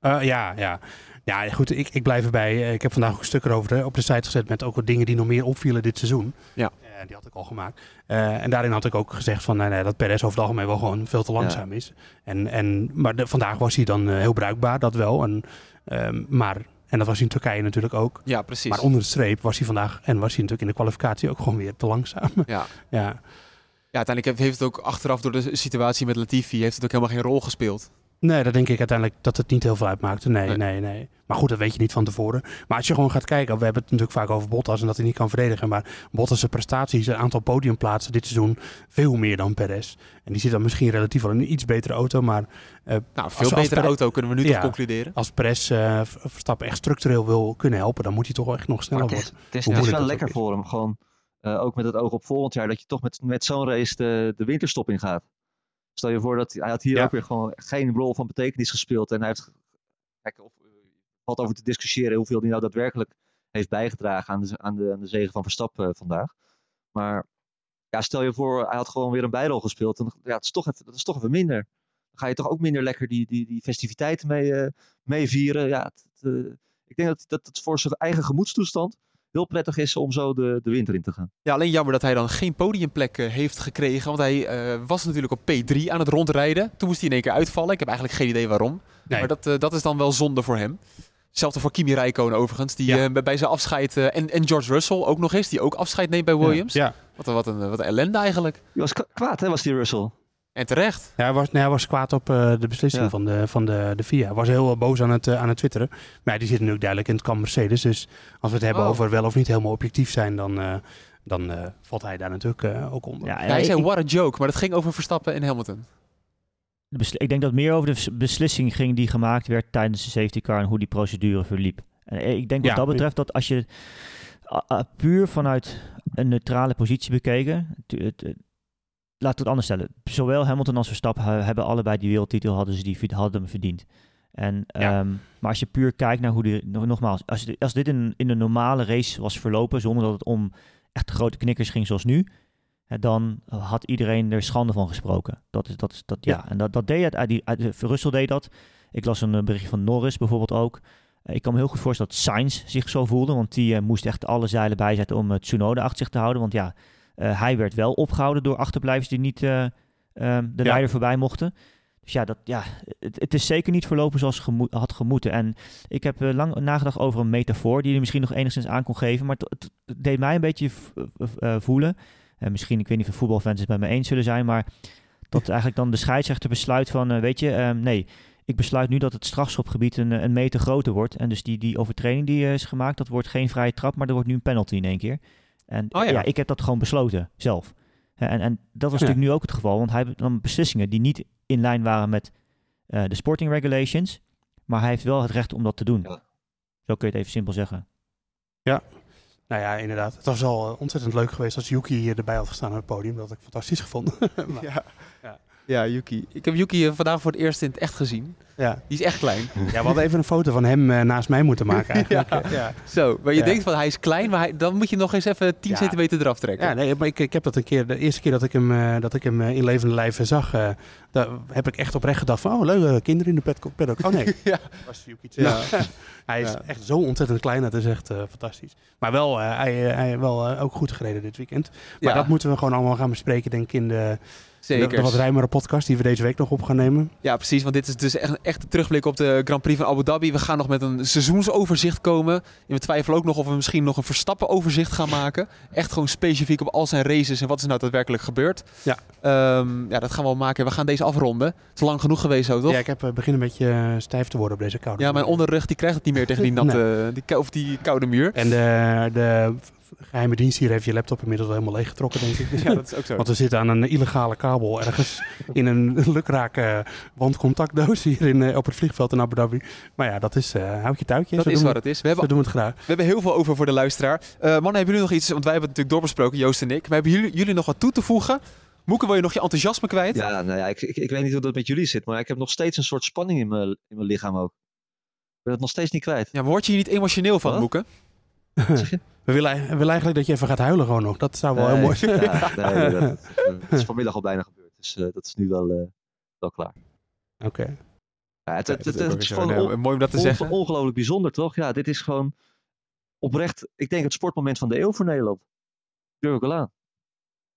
uh, ja, ja. Ja, goed, ik, ik blijf erbij. Eh, ik heb vandaag ook een stuk erover op de site gezet met ook wat dingen die nog meer opvielen dit seizoen. Ja. Uh, die had ik al gemaakt. Uh, en daarin had ik ook gezegd van, nee, nee, dat Perez over het algemeen wel gewoon veel te langzaam ja. is. En, en, maar de, vandaag was hij dan heel bruikbaar, dat wel. En, um, maar en dat was in Turkije natuurlijk ook. Ja, precies. Maar onder de streep was hij vandaag en was hij natuurlijk in de kwalificatie ook gewoon weer te langzaam. Ja. [laughs] ja. Ja, uiteindelijk heeft het ook achteraf door de situatie met Latifi heeft het ook helemaal geen rol gespeeld. Nee, dat denk ik uiteindelijk dat het niet heel veel uitmaakte. Nee, nee, nee, nee. Maar goed, dat weet je niet van tevoren. Maar als je gewoon gaat kijken, we hebben het natuurlijk vaak over Bottas en dat hij niet kan verdedigen. Maar Bottas' prestaties, een aantal podiumplaatsen dit seizoen, veel meer dan Perez. En die zit dan misschien relatief wel in een iets betere auto, maar... Uh, nou, veel betere auto kunnen we nu toch concluderen. Als Perez uh, Verstappen echt structureel wil kunnen helpen, dan moet hij toch echt nog sneller worden. Het is, het is wel lekker voor hem, gewoon uh, ook met het oog op volgend jaar, dat je toch met, met zo'n race de, de winterstop in gaat. Stel je voor dat hij had hier ook weer gewoon geen rol van betekenis gespeeld. En hij heeft, kijk, of, valt over te discussiëren hoeveel hij nou daadwerkelijk heeft bijgedragen aan de, aan de, aan de zegen van Verstappen uh, vandaag. Maar ja, stel je voor, hij had gewoon weer een bijrol gespeeld. En, ja, het is toch even, dat is toch even minder. Dan ga je toch ook minder lekker die, die, die festiviteiten mee, uh, mee vieren. Ja, het, uh, ik denk dat, dat het voor zijn eigen gemoedstoestand heel prettig is om zo de, de winter in te gaan. Ja, alleen jammer dat hij dan geen podiumplek uh, heeft gekregen. Want hij uh, was natuurlijk op P3 aan het rondrijden. Toen moest hij in één keer uitvallen. Ik heb eigenlijk geen idee waarom. Nee. Maar dat, uh, dat is dan wel zonde voor hem. Hetzelfde voor Kimi Räikkönen overigens. Die ja. bij zijn afscheid... en, en George Russell ook nog eens. Die ook afscheid neemt bij Williams. Ja. ja. Wat, wat, een, wat een ellende eigenlijk. Die was kwaad hè, was die Russell. En terecht. Ja, hij was, nee, hij was kwaad op uh, de beslissing ja. van, de, van de, de FIA. Hij was heel boos aan het, uh, aan het twitteren. Maar ja, die zit nu duidelijk in het kamp Mercedes. Dus als we het hebben oh. over wel of niet helemaal objectief zijn, dan, uh, dan valt hij daar natuurlijk ook onder. Ja, hij zei, what a joke. Maar dat ging over Verstappen en Hamilton. ik denk dat meer over de beslissing ging die gemaakt werd tijdens de safety car en hoe die procedure verliep. En ik denk wat ja, dat betreft dat als je puur vanuit een neutrale positie bekeken, laat ik het anders stellen. Zowel Hamilton als Verstappen hebben allebei die wereldtitel hadden ze die hadden hem verdiend. En, ja. um, maar als je puur kijkt naar hoe die, nogmaals, als, als dit in, in een normale race was verlopen, zonder dat het om echt grote knikkers ging zoals nu, dan had iedereen er schande van gesproken. Dat is, dat is, dat, ja. ja. En dat, dat deed het, uit die, uit, Russell deed dat. Ik las een berichtje van Norris bijvoorbeeld ook. Ik kan me heel goed voorstellen dat Sainz zich zo voelde, want die uh, moest echt alle zeilen bijzetten om uh, Tsunoda achter zich te houden. Want ja, hij werd wel opgehouden door achterblijvers die niet uh, um, de ja. leider voorbij mochten. Dus ja, dat, ja het, het is zeker niet verlopen zoals gemo had gemoeten. En ik heb uh, lang nagedacht over een metafoor die je misschien nog enigszins aan kon geven. Maar het, het deed mij een beetje voelen. En misschien, ik weet niet of voetbalfans het bij me eens zullen zijn. Maar dat eigenlijk dan de scheidsrechter besluit van, weet je, um, nee ik besluit nu dat het strafschopgebied een, een meter groter wordt. En dus die, die overtreding die is gemaakt, dat wordt geen vrije trap, maar er wordt nu een penalty in één keer. En oh, ja. ja. ik heb dat gewoon besloten zelf. En, en dat was ja. natuurlijk nu ook het geval, want hij heeft dan beslissingen die niet in lijn waren met uh, de sporting regulations, maar hij heeft wel het recht om dat te doen. Ja. Zo kun je het even simpel zeggen. Ja, nou ja, inderdaad. Het was al ontzettend leuk geweest als Yuki hier erbij had gestaan op het podium. Dat had ik fantastisch gevonden. [laughs] maar, ja. Ja. Yuki. Ik heb Yuki vandaag voor het eerst in het echt gezien. Ja. Die is echt klein. Ja, we hadden even een foto van hem uh, naast mij moeten maken [laughs] eigenlijk. ja, ja. Zo, maar je ja. denkt van hij is klein, maar hij, dan moet je nog eens even 10 centimeter eraf trekken. Ja, nee, maar ik, ik heb dat een keer, de eerste keer dat ik hem, uh, dat ik hem uh, in levende lijf zag, daar heb ik echt oprecht gedacht van, oh leuke kinderen in de paddock. Oh nee, [laughs] ja. was Yuki. Ja. [laughs] hij is echt zo ontzettend klein, dat is echt fantastisch. Maar wel, hij, hij wel ook goed gereden dit weekend. Maar dat moeten we gewoon allemaal gaan bespreken denk ik in de... Zeker. De, de wat ruimere podcast die we deze week nog op gaan nemen. Ja, precies. Want dit is dus echt, echt een terugblik op de Grand Prix van Abu Dhabi. We gaan nog met een seizoensoverzicht komen. En we twijfelen ook nog of we misschien nog een Verstappen-overzicht gaan maken. Echt gewoon specifiek op al zijn races en wat is nou daadwerkelijk gebeurd. Ja. Um, ja, dat gaan we wel maken. We gaan deze afronden. Het is lang genoeg geweest zo, toch? Ja, ik heb uh, begin een beetje uh, stijf te worden op deze koude Ja, mijn onderrug die krijgt het niet meer tegen die [laughs] natte, nee. die, of die koude muur. En de, de geheime dienst hier heeft je laptop inmiddels wel helemaal leeggetrokken, denk ik. [laughs] Ja, dat is ook zo. Want we zitten aan een illegale kabel ergens [laughs] in een lukrake wandcontactdoos hier in, uh, op het vliegveld in Abu Dhabi. Maar ja, dat is uh, houd je touwtje. Dat zo is wat het is. We hebben, doen het graag. We hebben heel veel over voor de luisteraar. Uh, mannen, hebben jullie nog iets, want wij hebben het natuurlijk doorbesproken, Joost en ik. Maar hebben jullie, jullie nog wat toe te voegen? Moeke, wil je nog je enthousiasme kwijt? Ja, nou ja, ik, ik, ik, weet niet hoe dat met jullie zit, maar ik heb nog steeds een soort spanning in mijn, in mijn lichaam ook. Ik ben het nog steeds niet kwijt. Ja, maar word je hier niet emotioneel van, Moeke? [laughs] We willen, we willen eigenlijk dat je even gaat huilen gewoon nog. Dat zou wel nee, heel mooi zijn. Ja, nee, dat, [laughs] dat, is vanmiddag al bijna gebeurd. Dus uh, dat is nu wel, uh, wel klaar. Oké. Okay. Ja, het, het, het, het, is gewoon on, mooi om dat te on, zeggen. ongelooflijk bijzonder, toch? Ja, dit is gewoon oprecht, ik denk het sportmoment van de eeuw voor Nederland. Durf ik wel aan.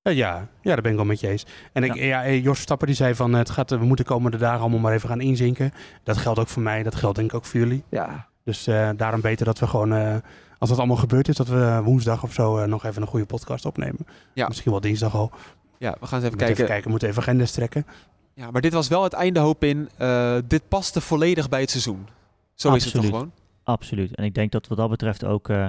Ja, ja, daar ben ik wel met je eens. En ik, ja. ja Jos Stapper die zei van het gaat, we moeten komende dagen allemaal maar even gaan inzinken. Dat geldt ook voor mij, dat geldt denk ik ook voor jullie. Ja. Dus uh, daarom beter dat we gewoon uh, als dat allemaal gebeurd is, dat we woensdag of zo uh, nog even een goede podcast opnemen. Ja. Misschien wel dinsdag al. Ja, we gaan eens even we kijken. Even kijken. We moeten even agendas trekken. Ja, maar dit was wel het einde hoop in. Uh, dit paste volledig bij het seizoen. Zo is het toch gewoon? Absoluut. En ik denk dat wat dat betreft ook uh,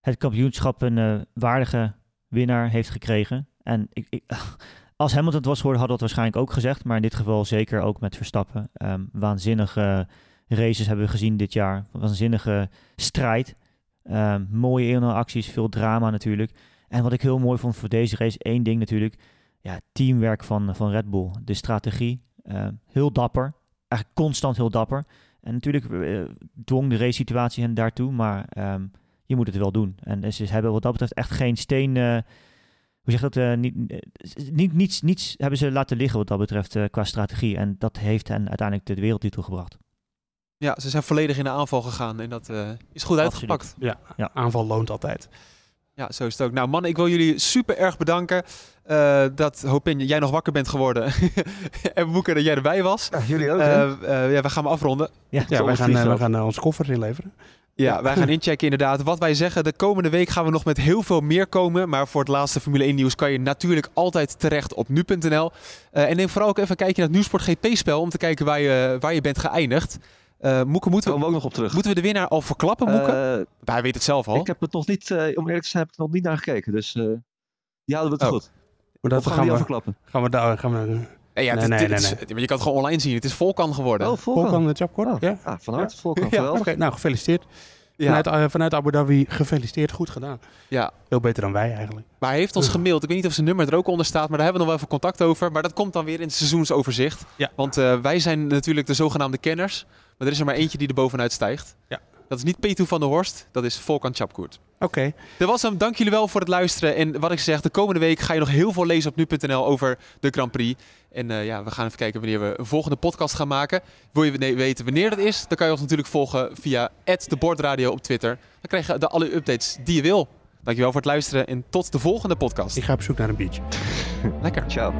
het kampioenschap een uh, waardige winnaar heeft gekregen. En ik, ik, [laughs] als Hamilton het was geworden, hadden we het waarschijnlijk ook gezegd. Maar in dit geval zeker ook met Verstappen. Um, waanzinnige races hebben we gezien dit jaar. Waanzinnige strijd. Um, mooie 1 acties, veel drama natuurlijk. En wat ik heel mooi vond voor deze race, één ding natuurlijk. Ja, teamwerk van, van Red Bull. De strategie, uh, heel dapper. Eigenlijk constant heel dapper. En natuurlijk uh, dwong de race situatie hen daartoe, maar um, je moet het wel doen. En ze hebben wat dat betreft echt geen steen... Uh, hoe zeg dat? Niet, niet, niets, niets hebben ze laten liggen wat dat betreft qua strategie. En dat heeft hen uiteindelijk de wereldtitel gebracht. Ja, ze zijn volledig in de aanval gegaan en dat is goed uitgepakt. Ja, ja, aanval loont altijd. Ja, zo is het ook. Nou man, ik wil jullie super erg bedanken uh, dat Hopin, jij nog wakker bent geworden. [laughs] en Boeken dat jij erbij was. Ja, jullie ook. Uh, uh, ja, we gaan afronden. Ja, ja wij gaan, we gaan onze koffers inleveren. Ja, wij gaan inchecken inderdaad. Wat wij zeggen, de komende week gaan we nog met heel veel meer komen. Maar voor het laatste Formule 1 nieuws kan je natuurlijk altijd terecht op nu.nl. en neem vooral ook even een kijkje naar het Nieuwsport GP-spel om te kijken waar je, waar je bent geëindigd. Uh, Moeke, moeten we, ook nog op terug. Moeten we de winnaar al verklappen, Moeke? Uh, hij weet het zelf al. Ik heb het nog niet, uh, om eerlijk te zijn, heb ik er nog niet naar gekeken. Dus die houden we te oh. goed. Maar dat gaan, gaan we we verklappen. Gaan we daar, gaan we... Ja, ja, nee, nee, nee, nee. maar je kan het gewoon online zien. Het is Volkan geworden. Oh, Volkan. Volkan de Chapkort. Oh, ja. Ah, van harte Volkan. Ja. Okay, nou, gefeliciteerd. Ja. Vanuit, vanuit Abu Dhabi gefeliciteerd, goed gedaan. Ja. Veel beter dan wij eigenlijk. Maar hij heeft ons gemaild. Ik weet niet of zijn nummer er ook onder staat, maar daar hebben we nog wel even contact over. Maar dat komt dan weer in het seizoensoverzicht. Ja. Want uh, wij zijn natuurlijk de zogenaamde kenners. Maar er is er maar eentje die er bovenuit stijgt. Ja. Dat is niet Petu van der Horst, dat is Volkan Chapkoert. Oké. Okay. Dat was hem. Dank jullie wel voor het luisteren. En wat ik zeg, de komende week ga je nog heel veel lezen op nu.nl over de Grand Prix. En uh, ja, we gaan even kijken wanneer we een volgende podcast gaan maken. Wil je weten wanneer dat is? Dan kan je ons natuurlijk volgen via @debordradio op Twitter. Dan krijg je de alle updates die je wil. Dankjewel voor het luisteren en tot de volgende podcast. Ik ga op zoek naar een beach. Lekker. Ciao.